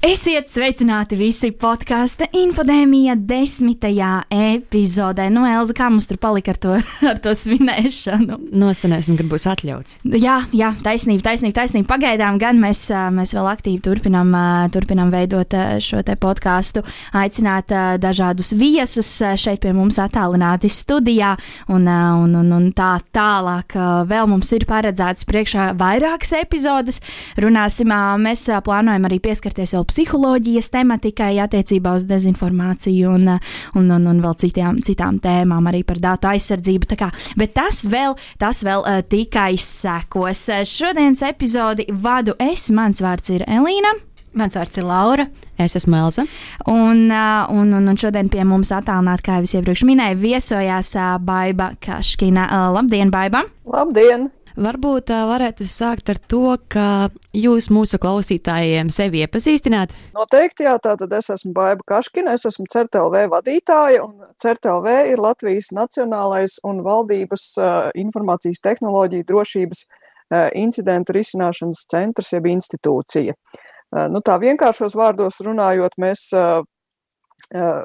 Esiet sveicināti visi podkāstu infodēmija desmitajā epizodē. Nu, Elza, kā mums tur palika ar to, ar to svinēšanu? Nosenēsim, kad būs atļauts. Jā, jā taisnība, taisnība, taisnība. Pagaidām gan mēs, mēs vēl aktīvi turpinām, turpinām veidot šo te podkāstu, aicināt dažādus viesus šeit pie mums attālināti studijā, un, un, un, un tā tālāk vēl mums ir paredzētas priekšā vairākas epizodes. Runāsim, mēs plānojam arī pieskarties vēl psiholoģijas tematikai attiecībā uz dezinformāciju un, un, un, un vēl citām, citām tēmām, arī par datu aizsardzību. Kā, bet tas vēl, tas vēl uh, tikai sekos. Šodienas epizodi vadu es, mans vārds ir Elīna. Mans vārds ir Laura. Es esmu Elza. Un, un, un, un šodien pie mums attālināti, kā jau es iepriekš minēju, viesojās Baiva Kaškina. Labdien, Baiba! Labdien! Varbūt uh, varētu sākt ar to, ka jūs mūsu klausītājiem sevi iepazīstināt. Noteikti, jā, tātad es esmu Baiba Kaškina, es esmu CERTLV vadītāja, un CERTLV ir Latvijas Nacionālais un valdības uh, informācijas tehnoloģija drošības uh, incidentu risināšanas centrs, jeb institūcija. Uh, nu, tā vienkāršos vārdos runājot, mēs uh,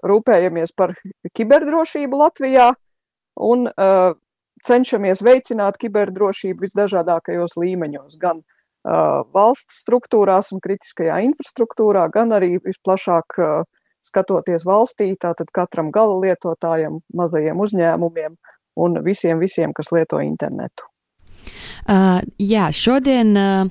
rūpējamies par kiberdrošību Latvijā un uh, cenšamies veicināt kiberdrošību visdažādākajos līmeņos, gan uh, valsts struktūrās un kritiskajā infrastruktūrā, gan arī visplašāk uh, skatoties valstī, tātad katram gala lietotājam, mazajiem uzņēmumiem un visiem, visiem kas lieto internetu. Uh, jā, šodien uh,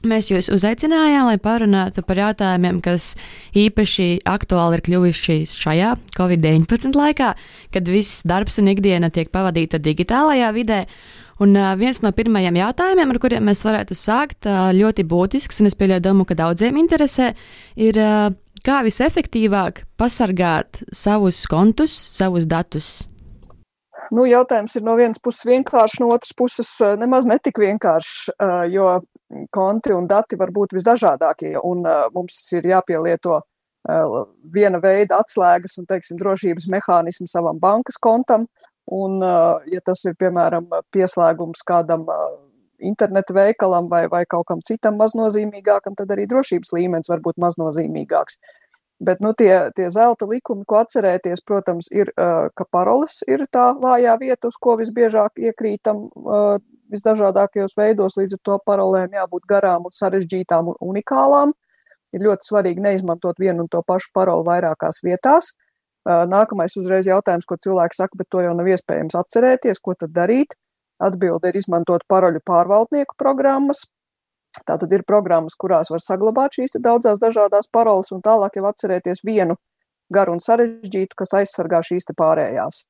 Mēs jūs uzaicinājām, lai parunātu par jautājumiem, kas īpaši aktuāli ir kļuvuši šajā Covid-19 laikā, kad viss darbs un ikdiena tiek pavadīta digitālajā vidē. Un viens no pirmajiem jautājumiem, ar kuriem mēs varētu sākt, ļoti būtisks, un es pieļauju domu, ka daudziem interesē, ir, kā visefektīvāk pasargāt savus kontus, savus datus. Nu, jautājums ir no vienas puses vienkāršs, no otras puses nemaz netik vienkāršs, jo konti un dati var būt visdažādākie, un uh, mums ir jāpielieto uh, viena veida atslēgas un, teiksim, drošības mehānismu savam bankas kontam, un, uh, ja tas ir, piemēram, pieslēgums kādam uh, interneta veikalam vai, vai kaut kam citam maznozīmīgākam, tad arī drošības līmenis var būt maznozīmīgāks. Bet nu, tie, tie zelta likumi, ko atcerēties, protams, ir, ka paroles ir tā vājā vieta, uz ko visbiežāk iekrītam visdažādākajos veidos, līdz ar to parolēm jābūt garām un sarežģītām un unikālām. Ir ļoti svarīgi neizmantot vienu un to pašu paroli vairākās vietās. Nākamais uzreiz jautājums, ko cilvēki saka, bet to jau nav iespējams atcerēties, ko tad darīt. Atbilde ir izmantot paroļu pārvaldnieku programmas. Tā tad ir programmas, kurās var saglabāt šīs daudzās dažādās paroles un tālāk jau atcerēties vienu garu un sarežģītu, kas aizsargā šīs pārējās.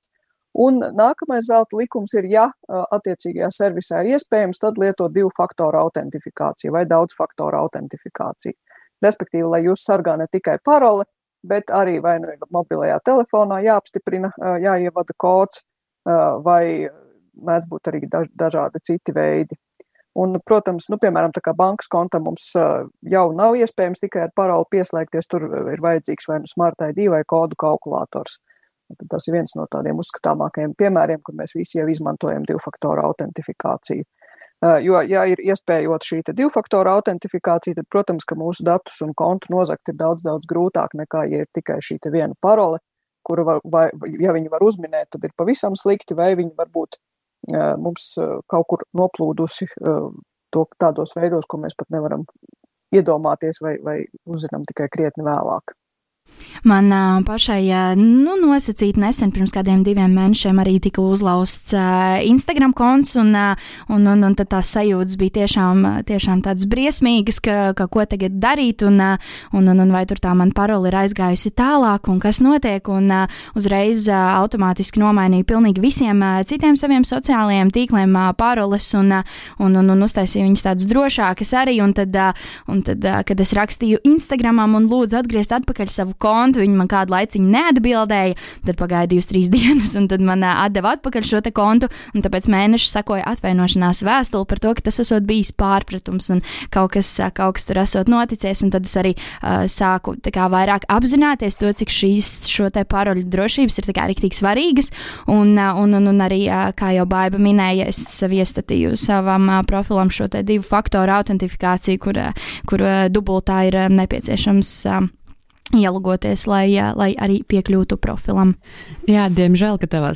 Un nākamais zelta likums ir, ja attiecīgajā servisā ir iespējams, tad lietot divu faktoru autentifikāciju vai daudz faktoru autentifikāciju. Respektīvi, lai jūs sargā ne tikai paroli, bet arī vai nu mobilajā telefonā jāapstiprina, jāievada kods, vai mēdz būt arī dažādi citi veidi. Un, protams, nu, piemēram, bankas kontam mums jau nav iespējams tikai ar paroli pieslēgties, tur ir vajadzīgs vai nu smart ID vai kodu kalkulators. Tas ir viens no tādiem uzskatāmākajiem piemēriem, kur mēs visi jau izmantojam divu faktoru autentifikāciju. Jo, ja ir iespējot šī divu faktoru autentifikācija, tad, protams, ka mūsu datus un kontu nozagt ir daudz, daudz grūtāk nekā, ja ir tikai šī viena parole, kuru, var, vai, ja viņi var uzminēt, tad ir pavisam slikti, vai viņi varbūt mums kaut kur noplūdusi to tādos veidos, ko mēs pat nevaram iedomāties vai, vai uzzinām tikai krietni vēlāk. Man uh, pašai uh, nu, nosacīt nesen, pirms kādiem diviem mēnešiem, arī tika uzlausts uh, Instagram konts, un, un, un, un tās sajūtas bija tiešām, tiešām tādas briesmīgas, ka, ka ko tagad darīt, un, un, un, un vai tur tā man paroli ir aizgājusi tālāk, un kas notiek, un uzreiz automātiski nomainīju pilnīgi visiem citiem saviem sociālajiem tīkliem paroles, un, un, un, un uztaisīju viņas tādas drošākas arī, un tad, un tad kad es rakstīju Instagramam un lūdzu atgriezt atpakaļ savu kontu, viņi man kādu laiciņu neatbildēja, tad divas, trīs dienas, un tad man atdeva atpakaļ šo kontu, tāpēc mēneši sekoja atvainošanās vēstuli par to, ka tas esot bijis pārpratums un kaut kas, kaut kas tur esot noticies, tad es arī uh, sāku kā, vairāk apzināties to, cik šīs paroļu drošības ir riktīgi svarīgas, un, un, un, un arī, kā jau Baiba minēja, es iestatīju savam profilam šo divu faktoru autentifikāciju, kur, kur dubultā ir nepieciešams ielogoties, lai, lai arī piekļūtu profilam. Jā, diemžēl, ka tavā,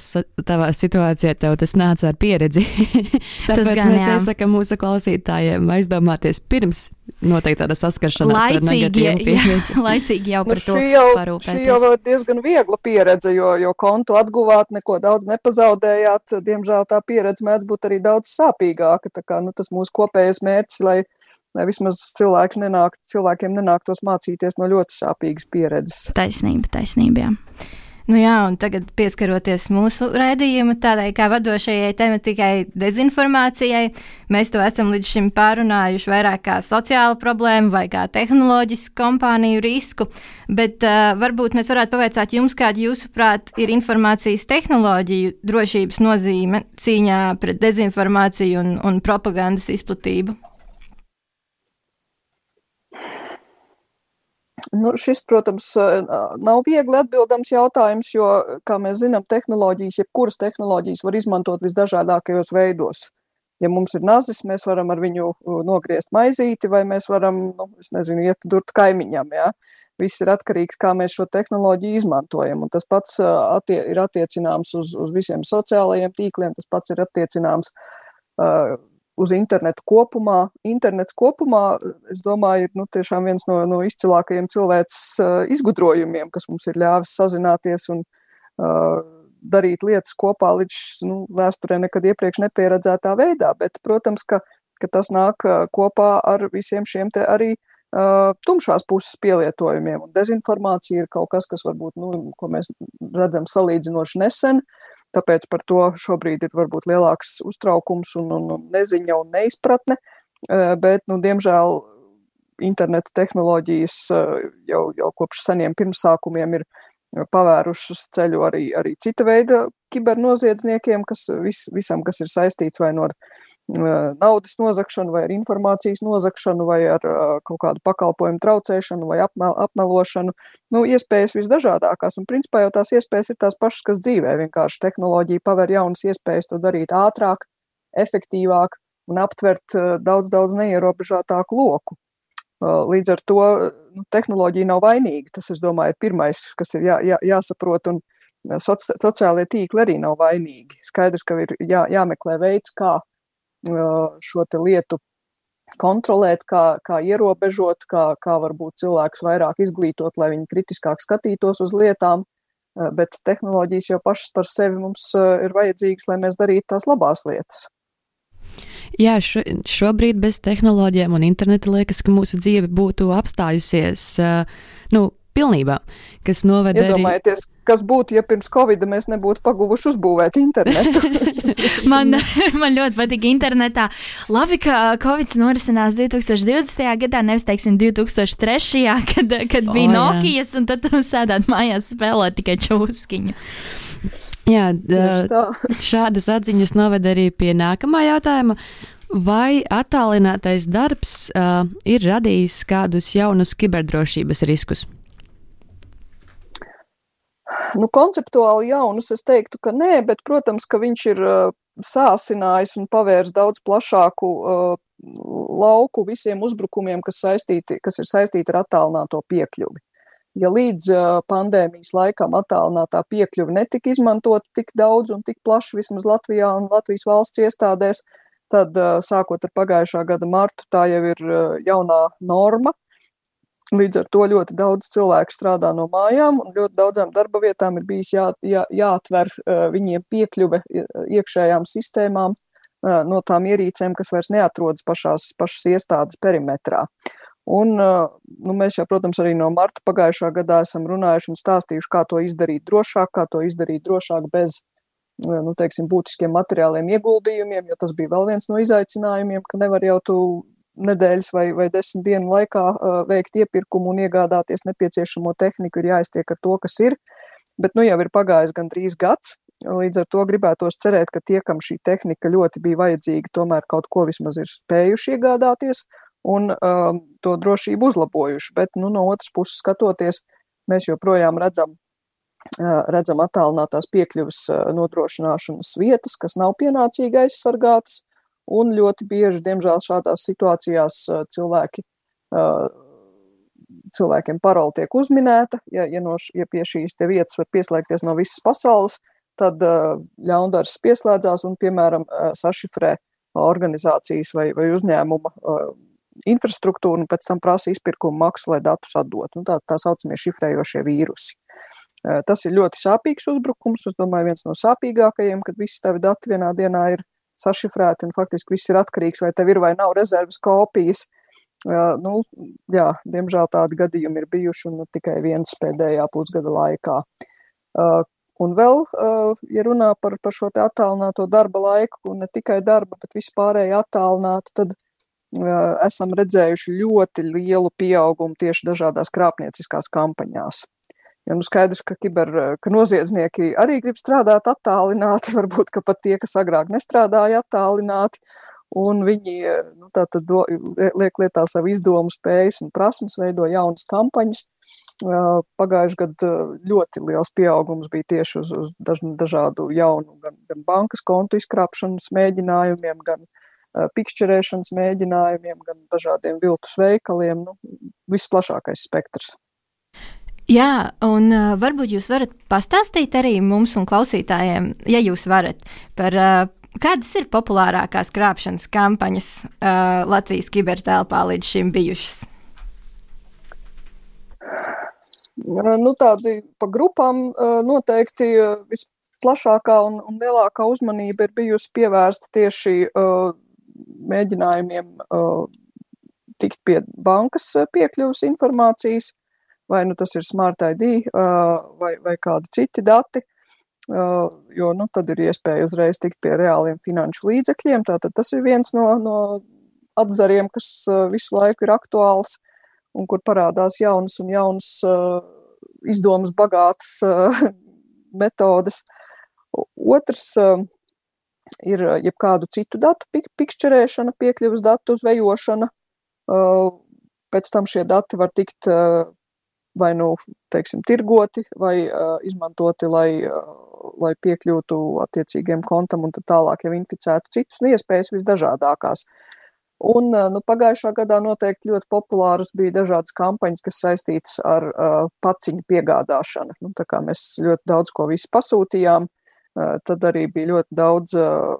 tavā situācijā tev tas nāca ar pieredzi. Tāpēc tas gan, mēs iesakām mūsu klausītājiem aizdomāties pirms noteikti tāda saskaršanās laicīgi, ar pieredzi. Jā, laicīgi jau nu, par nu, to jau, parūpēties. Šī jau diezgan viegla pieredze, jo, jo kontu atguvāt, neko daudz nepazaudējāt. Diemžēl tā pieredze mēdz būt arī daudz sāpīgāka. Tā kā, nu, tas mūsu kopējais mērķis, lai lai vismaz cilvēki nenāk, cilvēkiem nenāktos mācīties no ļoti sāpīgas pieredzes. Taisnība, taisnība. Jā. Nu jā, un tagad pieskaroties mūsu raidījuma tādai kā vadošajai tematikai dezinformācijai, mēs to esam līdz šim pārunājuši vairāk kā sociālu problēmu vai kā tehnoloģisku kompāniju risku, bet uh, varbūt mēs varētu pavaicāt jums, kāda jūsuprāt ir informācijas tehnoloģiju drošības nozīme cīņā pret dezinformāciju un, un propagandas izplatību. Nu, šis, protams, nav viegli atbildams jautājums, jo, kā mēs zinām, tehnoloģijas, jebkuras tehnoloģijas var izmantot visdažādākajos veidos. Ja mums ir nazis, mēs varam ar viņu nogriezt maizīti, vai mēs varam, nu, es nezinu, iet durt kaimiņam. Ja? Viss ir atkarīgs, kā mēs šo tehnoloģiju izmantojam. Un tas pats attie ir attiecināms uz, uz visiem sociālajiem tīkliem, tas pats ir attiecināms uh, uz internetu kopumā. Internets kopumā, es domāju, ir nu, tiešām viens no, no izcilākajiem cilvēces izgudrojumiem, kas mums ir ļāvis sazināties un uh, darīt lietas kopā līdz nu, vēsturē nekad iepriekš nepieredzētā veidā. Bet, protams, ka, ka tas nāk kopā ar visiem šiem te arī uh, tumšās puses pielietojumiem. Un dezinformācija ir kaut kas, kas varbūt, nu, ko mēs redzam salīdzinoši nesen. Tāpēc par to šobrīd ir varbūt lielāks uztraukums un, un, neziņa un neizpratne, bet, nu, diemžēl, interneta tehnoloģijas jau, jau kopš seniem pirmsākumiem ir pavērušas ceļu arī, arī cita veida kibernoziedzniekiem, kas vis, visam, kas ir saistīts vai no naudas nozagšanu, vai ar informācijas nozagšanu, vai ar kaut kādu pakalpojumu traucēšanu, vai apmel, apmelošanu. Nu, iespējas visdažādākās, un principā jau tās iespējas ir tās pašas, kas dzīvē. Vienkārši tehnoloģija paver jaunas iespējas to darīt ātrāk, efektīvāk un aptvert daudz, daudz neierobežotāku loku. Līdz ar to nu, tehnoloģija nav vainīga. Tas, es domāju, ir pirmais, kas ir jā, jā, jāsaprot. Un soci, sociālie tīkli arī nav vainīgi. Skaidrs, ka ir jā, jāmeklē veids, kā šo lietu kontrolēt, kā, kā ierobežot, kā, kā varbūt cilvēkus vairāk izglītot, lai viņi kritiskāk skatītos uz lietām. Bet tehnoloģijas jau pašas par sevi mums ir vajadzīgas, lai mēs darītu tās labās lietas. Jā, šo, šobrīd bez tehnoloģijām un interneta liekas, ka mūsu dzīve būtu apstājusies. Nu, pilnībā, kas noveda Iedomājieties, arī... kas būtu, ja pirms Covid mēs nebūtu paguvuši uzbūvēt internetu. man, man ļoti patīk internetā. Labi, ka Covid norisinās 2020. gadā, nevis, teiksim, 2003. kad, kad bija oh, Nokia, un tad tu sēdāt mājās spēlēt tikai čūskiņu. Jā, šādas atziņas noved arī pie nākamā jautājuma. Vai attālinātais darbs uh, ir radījis kādus jaunus kiberdrošības riskus? Nu, konceptuāli jaunus es teiktu, ka nē, bet, protams, ka viņš ir sāsinājis un pavērs daudz plašāku uh, lauku visiem uzbrukumiem, kas, saistīti, kas ir saistīti ar attālināto piekļuvi. Ja līdz uh, pandēmijas laikam attālinātā piekļuve netika izmantota tik daudz un tik plaši vismaz Latvijā un Latvijas valsts iestādēs, tad uh, sākot ar pagājušā gada martu tā jau ir jaunā norma, Līdz ar to ļoti daudz cilvēku strādā no mājām, un ļoti daudzām darba vietām ir bijis jā, jā, jāatver uh, viņiem piekļuve iekšējām sistēmām uh, no tām ierīcēm, kas vairs neatrodas pašās, pašas iestādes perimetrā. Un, nu, mēs jau, protams, arī no marta pagājušā gadā esam runājuši un stāstījuši, kā to izdarīt drošāk, kā to izdarīt drošāk bez nu, teiksim, būtiskiem materiāliem ieguldījumiem, jo tas bija vēl viens no izaicinājumiem, ka nevar jau tu nedēļas vai, vai desmit dienu laikā uh, veikt iepirkumu un iegādāties nepieciešamo tehniku, ir jāiztiek ar to, kas ir. Bet nu jau ir pagājis gandrīz gads. Līdz ar to gribētos cerēt, ka tie, kam šī tehnika ļoti bija vajadzīga, tomēr kaut ko vismaz ir spējuši iegādāties un um, to drošību uzlabojuši. Bet nu, no otras puses skatoties, mēs joprojām redzam, uh, redzam attālinātās piekļuvas uh, nodrošināšanas vietas, kas nav pienācīgi aizsargātas Un ļoti bieži, diemžēl, šādās situācijās cilvēki, cilvēkiem paroli tiek uzminēta. Ja, ja, no, ja pie šīs vietas var pieslēgties no visas pasaules, tad ļaundars pieslēdzās un, piemēram, sašifrē organizācijas vai, vai uzņēmuma infrastruktūru un pēc tam prasa izpirkumu maksu, lai datus atdotu. Nu, tā, tā saucamie šifrējošie vīrusi. Tas ir ļoti sāpīgs uzbrukums. Es domāju, viens no sāpīgākajiem, kad visi tavi dati vienā dienā ir sašifrēti, un faktiski viss ir atkarīgs, vai tev ir vai nav rezerves kopijas. Uh, nu, jā, diemžēl tādi gadījumi ir bijuši, un tikai viens pēdējā pusgada laikā. Uh, un vēl, ja runā par, par šo attālināto darba laiku, un ne tikai darba, bet vispārēji attālinātu, tad esam redzējuši ļoti lielu pieaugumu tieši dažādās krāpnieciskās kampaņās. Ja nu skaidrs, ka, kiber, ka noziedznieki arī grib strādāt attālināti, varbūt pat tie, kas agrāk nestrādāja attālināti, un viņi nu, do, liek lietā savu izdomu spējas un prasmes, veido jaunas kampaņas. Pagājušajā gadā ļoti liels pieaugums bija tieši uz, uz daž, dažādu jaunu, gan, gan bankas kontu izkrāpšanas mēģinājumiem, gan pikšķerēšanas mēģinājumiem, gan dažādiem viltus veikaliem. Nu, visplašākais spektrs. Jā, un uh, varbūt jūs varat pastāstīt arī mums un klausītājiem, ja jūs varat, par uh, kādas ir populārākās krāpšanas kampaņas uh, Latvijas kibertelpā līdz šim bijušas? Nu, tādi pa grupām uh, noteikti visplašākā un, un lielākā uzmanība ir bijusi pievērsta tieši uh, mēģinājumiem uh, tikt pie bankas piekļuvas informācijas vai nu tas ir Smart ID vai, vai kādi citi dati, jo nu, tad ir iespēja uzreiz tikt pie reāliem finanšu līdzekļiem. Tātad tas ir viens no, no atzariem, kas visu laiku ir aktuāls un kur parādās jaunas un jaunas izdomas bagātas metodes. Otrs ir jebkādu citu datu pikšķerēšana, piekļuvas datu uzvejošana. Pēc tam šie dati var tikt vai nu, teiksim, tirgoti vai uh, izmantoti, lai, uh, lai piekļūtu attiecīgiem kontam un tā tālāk jau inficētu citus, un iespējas visdažādākās. Un uh, nu, pagājušā gadā noteikti ļoti populāras bija dažādas kampaņas, kas saistītas ar uh, paciņu piegādāšanu. Nu, tā kā mēs ļoti daudz ko visu pasūtījām, uh, tad arī bija ļoti daudz uh,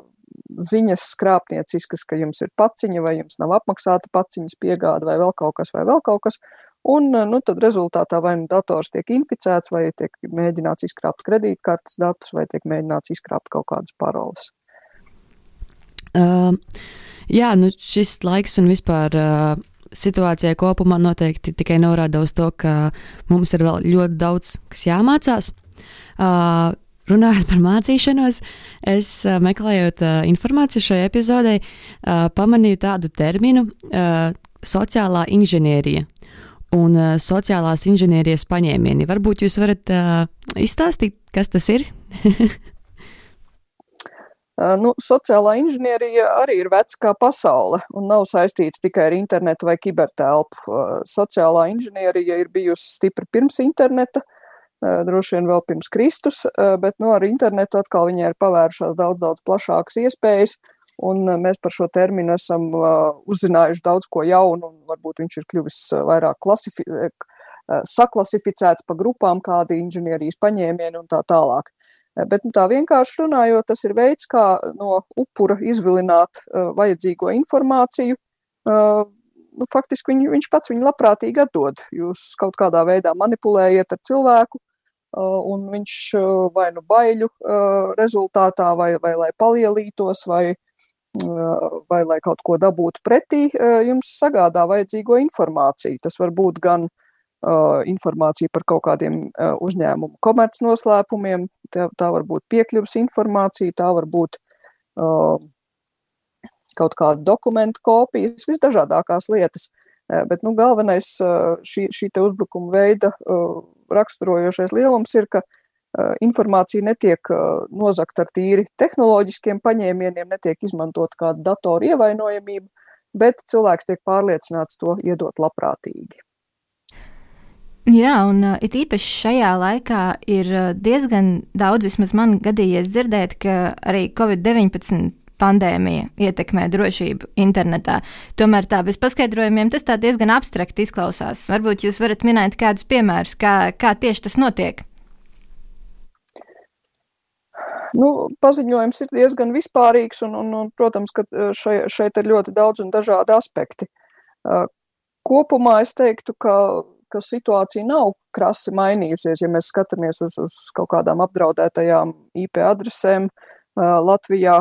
ziņas skrāpnieciskas, ka jums ir paciņa vai jums nav apmaksāta paciņas piegāda vai vēl kaut kas vai vēl kaut kas. Un nu, tad rezultātā vai nu dators tiek inficēts, vai tiek mēģināts izkrāpt kredītkartes datus, vai tiek mēģināts izkrāpt kaut kādas paroles. Uh, jā, nu šis laiks un vispār. Uh situācijai kopumā noteikti tikai norāda uz to, ka mums ir vēl ļoti daudz, kas jāmācās. Uh, runājot par mācīšanos, es uh, meklējot uh, informāciju šai epizodei, uh, pamanīju tādu terminu uh, - sociālā inženierija un uh, sociālās inženierijas paņēmieni. Varbūt jūs varat uh, izstāstīt, kas tas ir? Uh, nu, sociālā inženierija arī ir veca kā pasaule un nav saistīta tikai ar internetu vai kibertelpu. Uh, sociālā inženierija ir bijusi stipri pirms interneta, uh, droši vien vēl pirms Kristus, bet nu, ar internetu atkal viņai ir pavērušās daudz, daudz plašākas iespējas. Un eh, mēs par šo terminu esam uh, uzzinājuši daudz ko jaunu, un varbūt viņš ir kļuvis uh, vairāk klasifi uh, saklasificēts pa grupām, kādi inženierijas paņēmieni un tā tālāk. Bet nu, tā vienkārši runājot, tas ir veids, kā no upura izvilināt vajadzīgo informāciju. Nu, faktiski viņ, viņš pats viņu labprātīgi atdod. Jūs kaut kādā veidā manipulējat ar cilvēku, un viņš vai nu baiļu rezultātā, vai, vai lai palielītos, vai vai lai kaut ko dabūtu pretī, jums sagādā vajadzīgo informāciju. Tas var būt gan uh, informācija par kaut kādiem uh, uzņēmumu komercnoslēpumiem, tā, tā var būt piekļuvas informācija, tā var būt uh, kaut kādu dokumentu kopijas, visdažādākās lietas. Bet nu, galvenais šī, šī uzbrukuma veida raksturojošais lielums ir, ka informācija netiek nozagta ar tīri tehnoloģiskiem paņēmieniem, netiek izmantot kāda datora ievainojamība, bet cilvēks tiek pārliecināts to iedot labprātīgi. Jā, un uh, it īpaši šajā laikā ir uh, diezgan daudz, vismaz man gadījies dzirdēt, ka arī Covid-19 pandēmija ietekmē drošību internetā. Tomēr tā bez paskaidrojumiem tas tā diezgan abstrakti izklausās. Varbūt jūs varat minēt kādus piemērus, kā, kā tieši tas notiek. Nu, paziņojums ir diezgan vispārīgs, un, un, un protams, ka šeit, šeit ir ļoti daudz un dažādi aspekti. Kopumā es teiktu, ka, ka situācija nav krasi mainījusies, ja mēs skatāmies uz, uz kaut kādām apdraudētajām IP adresēm Latvijā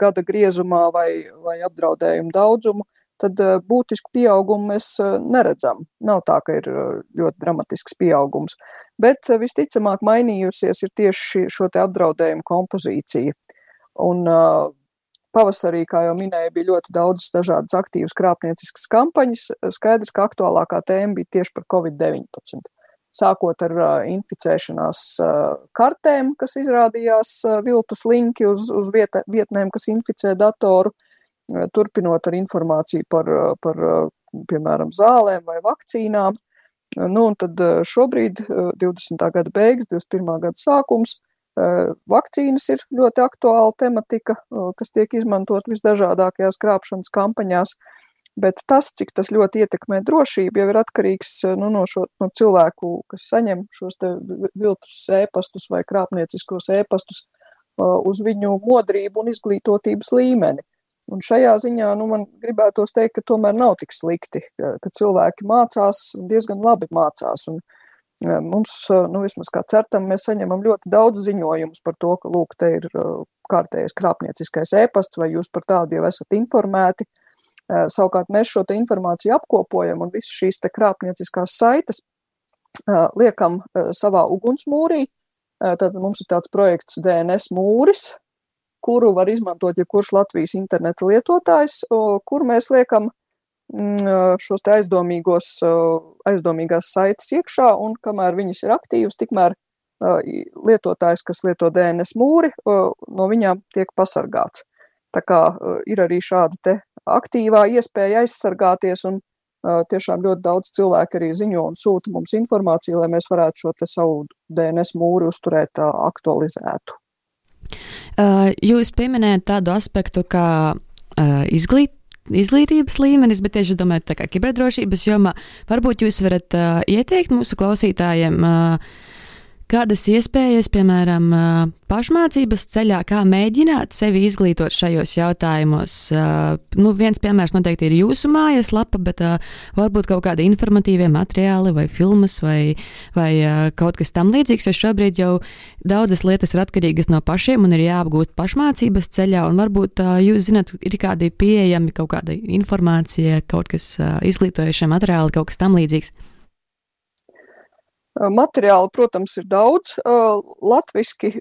gada griezumā vai, vai apdraudējumu daudzumu tad būtisku pieaugumu mēs neredzam. Nav tā, ka ir ļoti dramatisks pieaugums bet eh, visticamāk mainījusies ir tieši šo te apdraudējumu kompozīcija. Un uh, pavasarī, kā jau minēju, bija ļoti daudz dažādas aktīvas krāpnieciskas kampaņas. Skaidrs, ka aktuālākā tēma bija tieši par Covid-19. Sākot ar uh, inficēšanās uh, kartēm, kas izrādījās uh, viltus linki uz, uz vieta, vietnēm, kas inficē datoru, turpinot ar informāciju par, par piemēram, zālēm vai vakcīnām, Nu, un tad eh, šobrīd, 20. Eh, gada beigas, 21. gada sākums, eh, vakcīnas ir ļoti aktuāla tematika, kas tiek izmantot visdažādākajās krāpšanas kampaņās. Bet tas, cik tas ļoti ietekmē drošību, jau ir atkarīgs nu, no, šo, no cilvēku, kas saņem šos viltus ēpastus vai krāpnieciskos ēpastus, uz viņu modrību un izglītotības līmeni. Un šajā ziņā nu, man gribētos teikt, ka tomēr nav tik slikti, ka, ka cilvēki mācās un diezgan labi mācās. Un, e, mums, e, nu, vismaz kā certam, mēs saņemam ļoti daudz ziņojumus par to, ka, lūk, te ir e, kārtējais krāpnieciskais ēpasts, vai jūs par tādu jau esat informēti. Savukārt mēs šo informāciju apkopojam un visas šīs krāpnieciskās saites liekam savā ugunsmūrī. Tad mums ir tāds projekts DNS mūris, kuru var izmantot jebkurš Latvijas interneta lietotājs, kur mēs liekam mm, šos aizdomīgos, aizdomīgās saites iekšā, un kamēr viņas ir aktīvas, tikmēr lietotājs, kas lieto DNS mūri, no viņām tiek pasargāts. Tā kā ir arī šāda aktīvā iespēja aizsargāties, un tiešām ļoti daudz cilvēku arī ziņo un sūta mums informāciju, lai mēs varētu šo savu DNS mūri uzturēt aktualizētu. Jūs pieminējat tādu aspektu kā uh, izglīt, izglītības līmenis, bet tieši domājot, tā kā kiberdrošības jomā, varbūt jūs varat uh, ieteikt mūsu klausītājiem. Uh, Kādas iespējas, piemēram, pašmācības ceļā, kā mēģināt sevi izglītot šajos jautājumos? Nu, viens piemērs noteikti ir jūsu mājas lapa, bet varbūt kaut kādi informatīvie materiāli vai filmas vai, vai kaut kas tam līdzīgs, jo šobrīd jau daudzas lietas ir atkarīgas no pašiem un ir jāapgūst pašmācības ceļā, un varbūt jūs zināt, ir kādi pieejami kaut kāda informācija, kaut kas izglītojošie materiāli, kaut kas tam līdzīgs. Materiāli, protams, ir daudz, latviski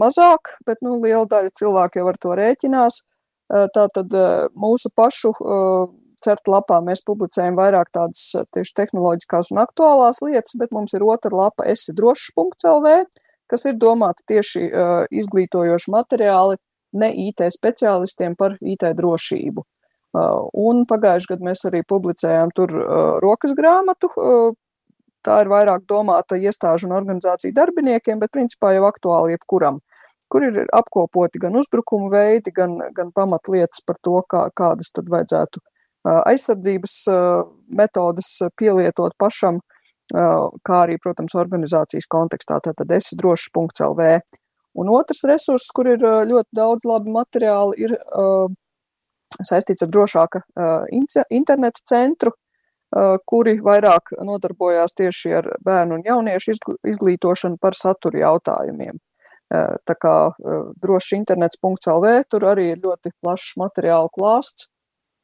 mazāk, bet nu, liela daļa cilvēku jau ar to rēķinās. Tātad mūsu pašu certu lapā mēs publicējam vairāk tādas tieši tehnoloģiskās un aktuālās lietas, bet mums ir otra lapa esidrošs.lv, kas ir domāta tieši izglītojoši materiāli ne IT speciālistiem par IT drošību. Un pagājušajā gadā mēs arī publicējām tur rokas grāmatu tā ir vairāk domāta iestāžu un organizāciju darbiniekiem, bet principā jau aktuāli jebkuram, kur ir apkopoti gan uzbrukumu veidi, gan, gan pamatlietas par to, kā, kādas tad vajadzētu aizsardzības metodas pielietot pašam, kā arī, protams, organizācijas kontekstā, tātad esi drošs.lv. Un otrs resurss, kur ir ļoti daudz labi materiāli, ir saistīts ar drošāka interneta centru, kuri vairāk nodarbojās tieši ar bērnu un jauniešu izglītošanu par satura jautājumiem. Tā kā droši internets.lv tur arī ir ļoti plašs materiālu klāsts.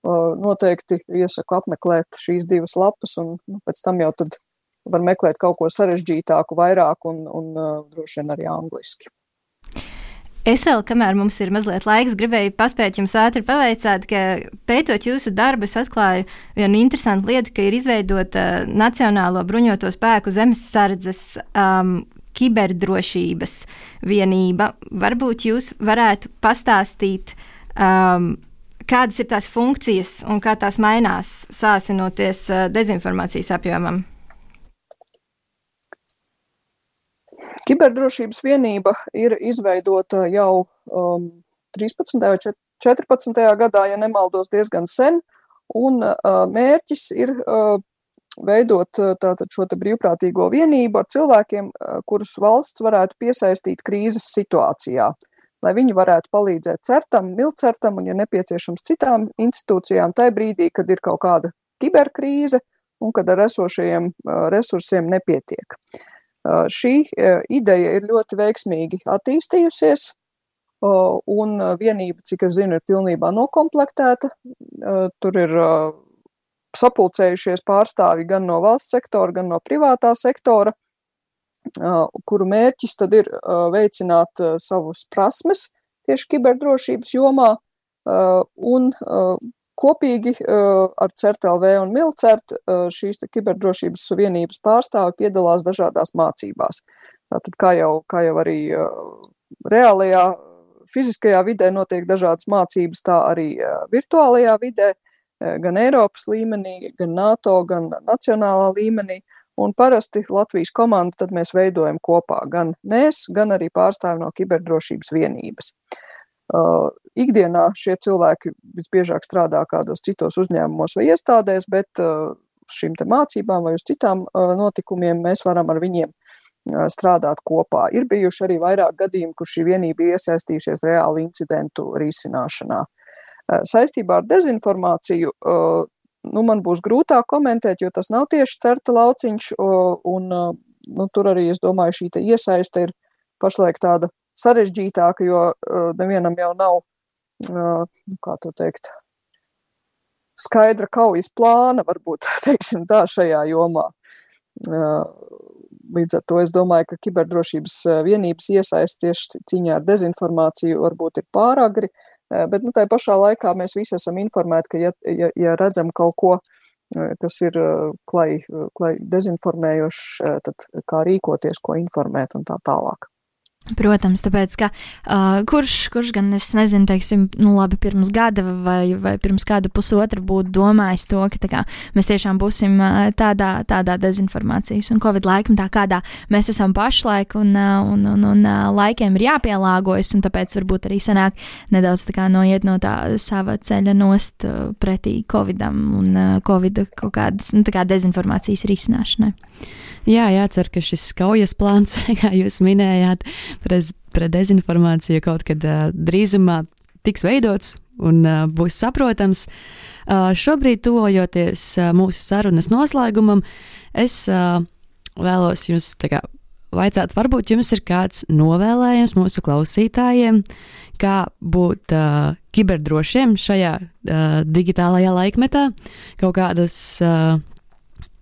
Noteikti iesaku apmeklēt šīs divas lapas, un nu, pēc tam jau tad var meklēt kaut ko sarežģītāku, vairāk un, un droši vien arī angliski. Es vēl, kamēr mums ir mazliet laiks, gribēju paspēt jums ātri paveicāt, ka pētot jūsu darbu, es atklāju vienu interesantu lietu, ka ir izveidota Nacionālo bruņoto spēku zemesardzes um, kiberdrošības vienība. Varbūt jūs varētu pastāstīt, um, kādas ir tās funkcijas un kā tās mainās, sāsinoties uh, dezinformācijas apjomam. Kiberdrošības vienība ir izveidota jau um, 13. vai 14. gadā, ja nemaldos, diezgan sen, un uh, mērķis ir uh, veidot uh, tātad šo brīvprātīgo vienību ar cilvēkiem, uh, kurus valsts varētu piesaistīt krīzes situācijā, lai viņi varētu palīdzēt certam, milcertam un, ja nepieciešams, citām institūcijām tajā brīdī, kad ir kaut kāda kiberkrīze un kad ar esošajiem uh, resursiem nepietiek. Šī ideja ir ļoti veiksmīgi attīstījusies, un vienība, cik es zinu, ir pilnībā nokomplektēta. Tur ir sapulcējušies pārstāvi gan no valsts sektora, gan no privātā sektora, kuru mērķis tad ir veicināt savus prasmes tieši kiberdrošības jomā un Kopīgi ar CERTLV un Milcert šīs kiberdrošības vienības pārstāvi piedalās dažādās mācībās. Tātad, kā jau, kā jau arī reālajā fiziskajā vidē notiek dažādas mācības, tā arī virtuālajā vidē, gan Eiropas līmenī, gan NATO, gan nacionālā līmenī. Un parasti Latvijas komandu mēs veidojam kopā gan mēs, gan arī pārstāvi no kiberdrošības vienības. Uh, ikdienā šie cilvēki visbiežāk strādā kādos citos uzņēmumos vai iestādēs, bet uh, šīm mācībām vai uz citām uh, notikumiem mēs varam ar viņiem strādāt kopā. Ir bijuši arī vairāk gadījumi, kur šī vienība iesaistījusies reāli incidentu risināšanā. Saistībā ar dezinformāciju nu, man būs grūtāk komentēt, jo tas nav tieši certa lauciņš, un nu, tur arī, es domāju, šī iesaiste ir pašlaik tāda sarežģītāka, jo uh, nevienam jau nav, uh, kā to teikt, skaidra kaujas plāna, varbūt teiksim tā šajā jomā. Uh, līdz ar to es domāju, ka kiberdrošības vienības iesaist tieši cīņā ar dezinformāciju varbūt ir pāragri, bet nu, tā pašā laikā mēs visi esam informēti, ka ja, ja, ja redzam kaut ko, kas ir klai, klai dezinformējošs, tad kā rīkoties, ko informēt un tā tālāk. Protams, tāpēc, ka uh, kurš, kurš gan, es nezinu, teiksim, nu labi, pirms gada vai, vai pirms kāda pusotra būtu domājis to, ka kā, mēs tiešām būsim uh, tādā, tādā dezinformācijas un covid laikmetā, kādā mēs esam pašlaik, un, uh, un, un, un uh, laikiem ir jāpielāgojas, un tāpēc varbūt arī sanāk nedaudz tā kā noiet no tā sava ceļa nost uh, pretī covidam un uh, covida kaut kādas, nu tā kā dezinformācijas risināšanai. Jā, jācer, ka šis kaujas plāns, kā jūs minējāt, pret, dezinformāciju kaut kad uh, drīzumā tiks veidots un uh, būs saprotams. Uh, šobrīd, tuvojoties uh, mūsu sarunas noslēgumam, es uh, vēlos jums kā, vaicāt, varbūt jums ir kāds novēlējums mūsu klausītājiem, kā būt uh, kiberdrošiem šajā uh, digitālajā laikmetā, kaut kādas uh,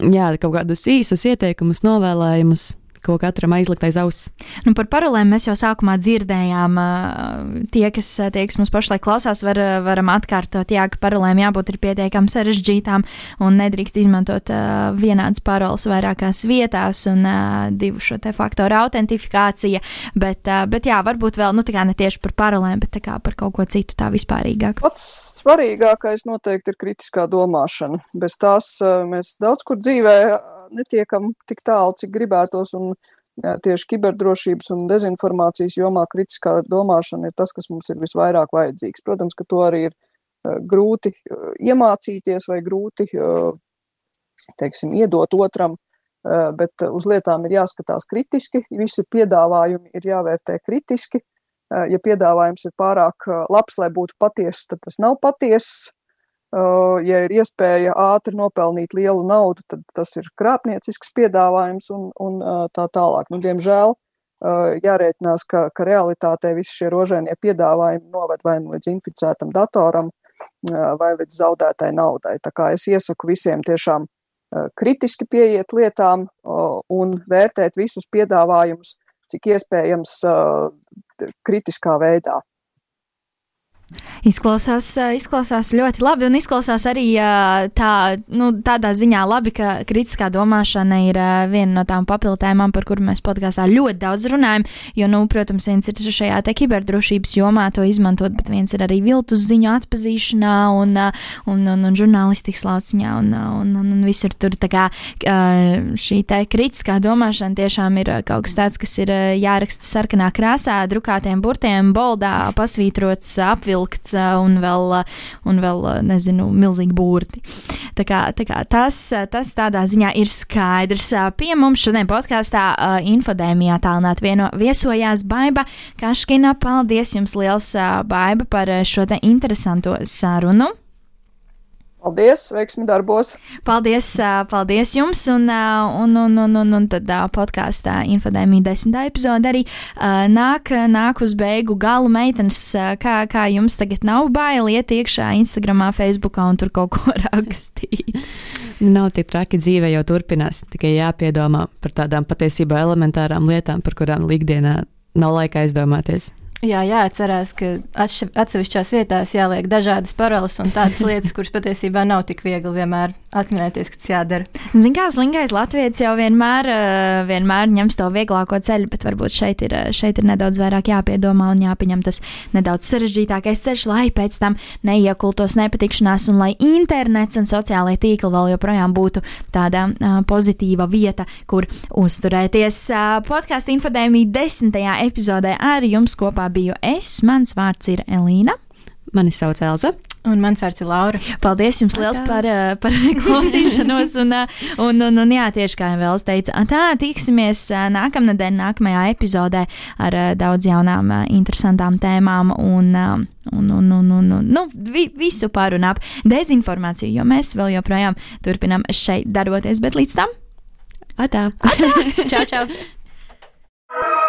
jā, kaut kādus īsus ieteikumus, novēlējumus ko katram aizlikt aiz auss. Nu, par paralēlēm mēs jau sākumā dzirdējām. Tie, kas, tie, kas mums pašlaik klausās, var, varam atkārtot, jā, ka paralēlēm jābūt pietiekami sarežģītām un nedrīkst izmantot uh, vienādas paroles vairākās vietās un uh, divu šo te faktoru autentifikācija. Bet, uh, bet jā, varbūt vēl nu, ne tieši par paralēlēm, bet par kaut ko citu tā vispārīgāk. Pats svarīgākais noteikti ir kritiskā domāšana. Bez tās mēs daudz kur dzīvē netiekam tik tālu, cik gribētos. Un, jā, tieši kiberdrošības un dezinformācijas jomā kritiskā domāšana ir tas, kas mums ir visvairāk vajadzīgs. Protams, ka to arī ir uh, grūti iemācīties vai grūti teiksim, iedot otram, bet uz lietām ir jāskatās kritiski, visi piedāvājumi ir jāvērtē kritiski. Ja piedāvājums ir pārāk labs, lai būtu patiess, tad tas nav patiess ja ir iespēja ātri nopelnīt lielu naudu, tad tas ir krāpniecisks piedāvājums un, un tā tālāk. Nu, diemžēl jārēķinās, ka, ka realitātē visi šie rožēnie piedāvājumi noved vai nu līdz inficētam datoram vai līdz zaudētai naudai. Tā kā es iesaku visiem tiešām kritiski pieiet lietām un vērtēt visus piedāvājumus, cik iespējams kritiskā veidā. Izklausās, izklausās ļoti labi, un izklausās arī tā, nu, tādā ziņā labi, ka kritiskā domāšana ir viena no tām papildinājumiem, par kuru mēs podkāstā ļoti daudz runājam. Jo, nu, protams, viens ir šajā kiberdrošības jomā to izmantot, bet viens ir arī viltus ziņu atpazīšanā un, un, un, un žurnālistikas lauciņā, un, un, un, un visur tur tā kā šī kritiskā domāšana tiešām ir kaut kas tāds, kas ir jāraksta sarkanā krāsā, drukātiem burtiem, boldā, pasvītrots, apvilkts vilkts un vēl, un vēl nezinu, milzīgi burti. Tā kā, tā kā tas, tas tādā ziņā ir skaidrs. Pie mums šodien podkāstā infodēmijā tālināt vieno viesojās Baiba Kaškina. Paldies jums liels, Baiba, par šo te interesanto sarunu. Paldies, veiksmi darbos. Paldies, paldies jums. Un, un, un, un, un, un tad podkāstā Infodēmija desmitā epizode arī nāk, nāk uz beigu galu meitenes. Kā, kā jums tagad nav bail iet iekšā Instagramā, Facebookā un tur kaut ko rakstīt? Nu, nav tik traki dzīve jau turpinās, tikai jāpiedomā par tādām patiesībā elementārām lietām, par kurām ikdienā nav laika aizdomāties. Jā, jāatcerās, ka atsevišķās vietās jāliek dažādas paroles un tādas lietas, kuras patiesībā nav tik viegli vienmēr atminēties, kas jādara. Ziniet, kā slingais latviečs jau vienmēr, eh, vienmēr ņems to vieglāko ceļu, bet varbūt šeit ir, eh, šeit ir nedaudz vairāk jāpiedomā un jāpieņem tas nedaudz sarežģītākais ceļš, lai pēc tam neiekultos nepatikšanās un lai internets un sociālai tīkli vēl joprojām būtu tāda uh, pozitīva vieta, kur uzturēties. Uh, Podkāstu infodēmija desmitajā epizodē ar jums kopā biju es. Mans vārds ir Elīna. Mani sauc Elza. Un mans vārds ir Laura. Paldies jums liels par, eh, par klausīšanos. Un, eh, un, un, un jā, tieši kā jau Vēls teica, tā tiksimies eh, nākamnedēļ, nākamajā epizodē ar daudz jaunām, interesantām tēmām un, un, un, un, un, un nu, vi, visu par un ap dezinformāciju, jo mēs vēl joprojām turpinām šeit darboties. Bet līdz tam, atā! atā. čau, čau!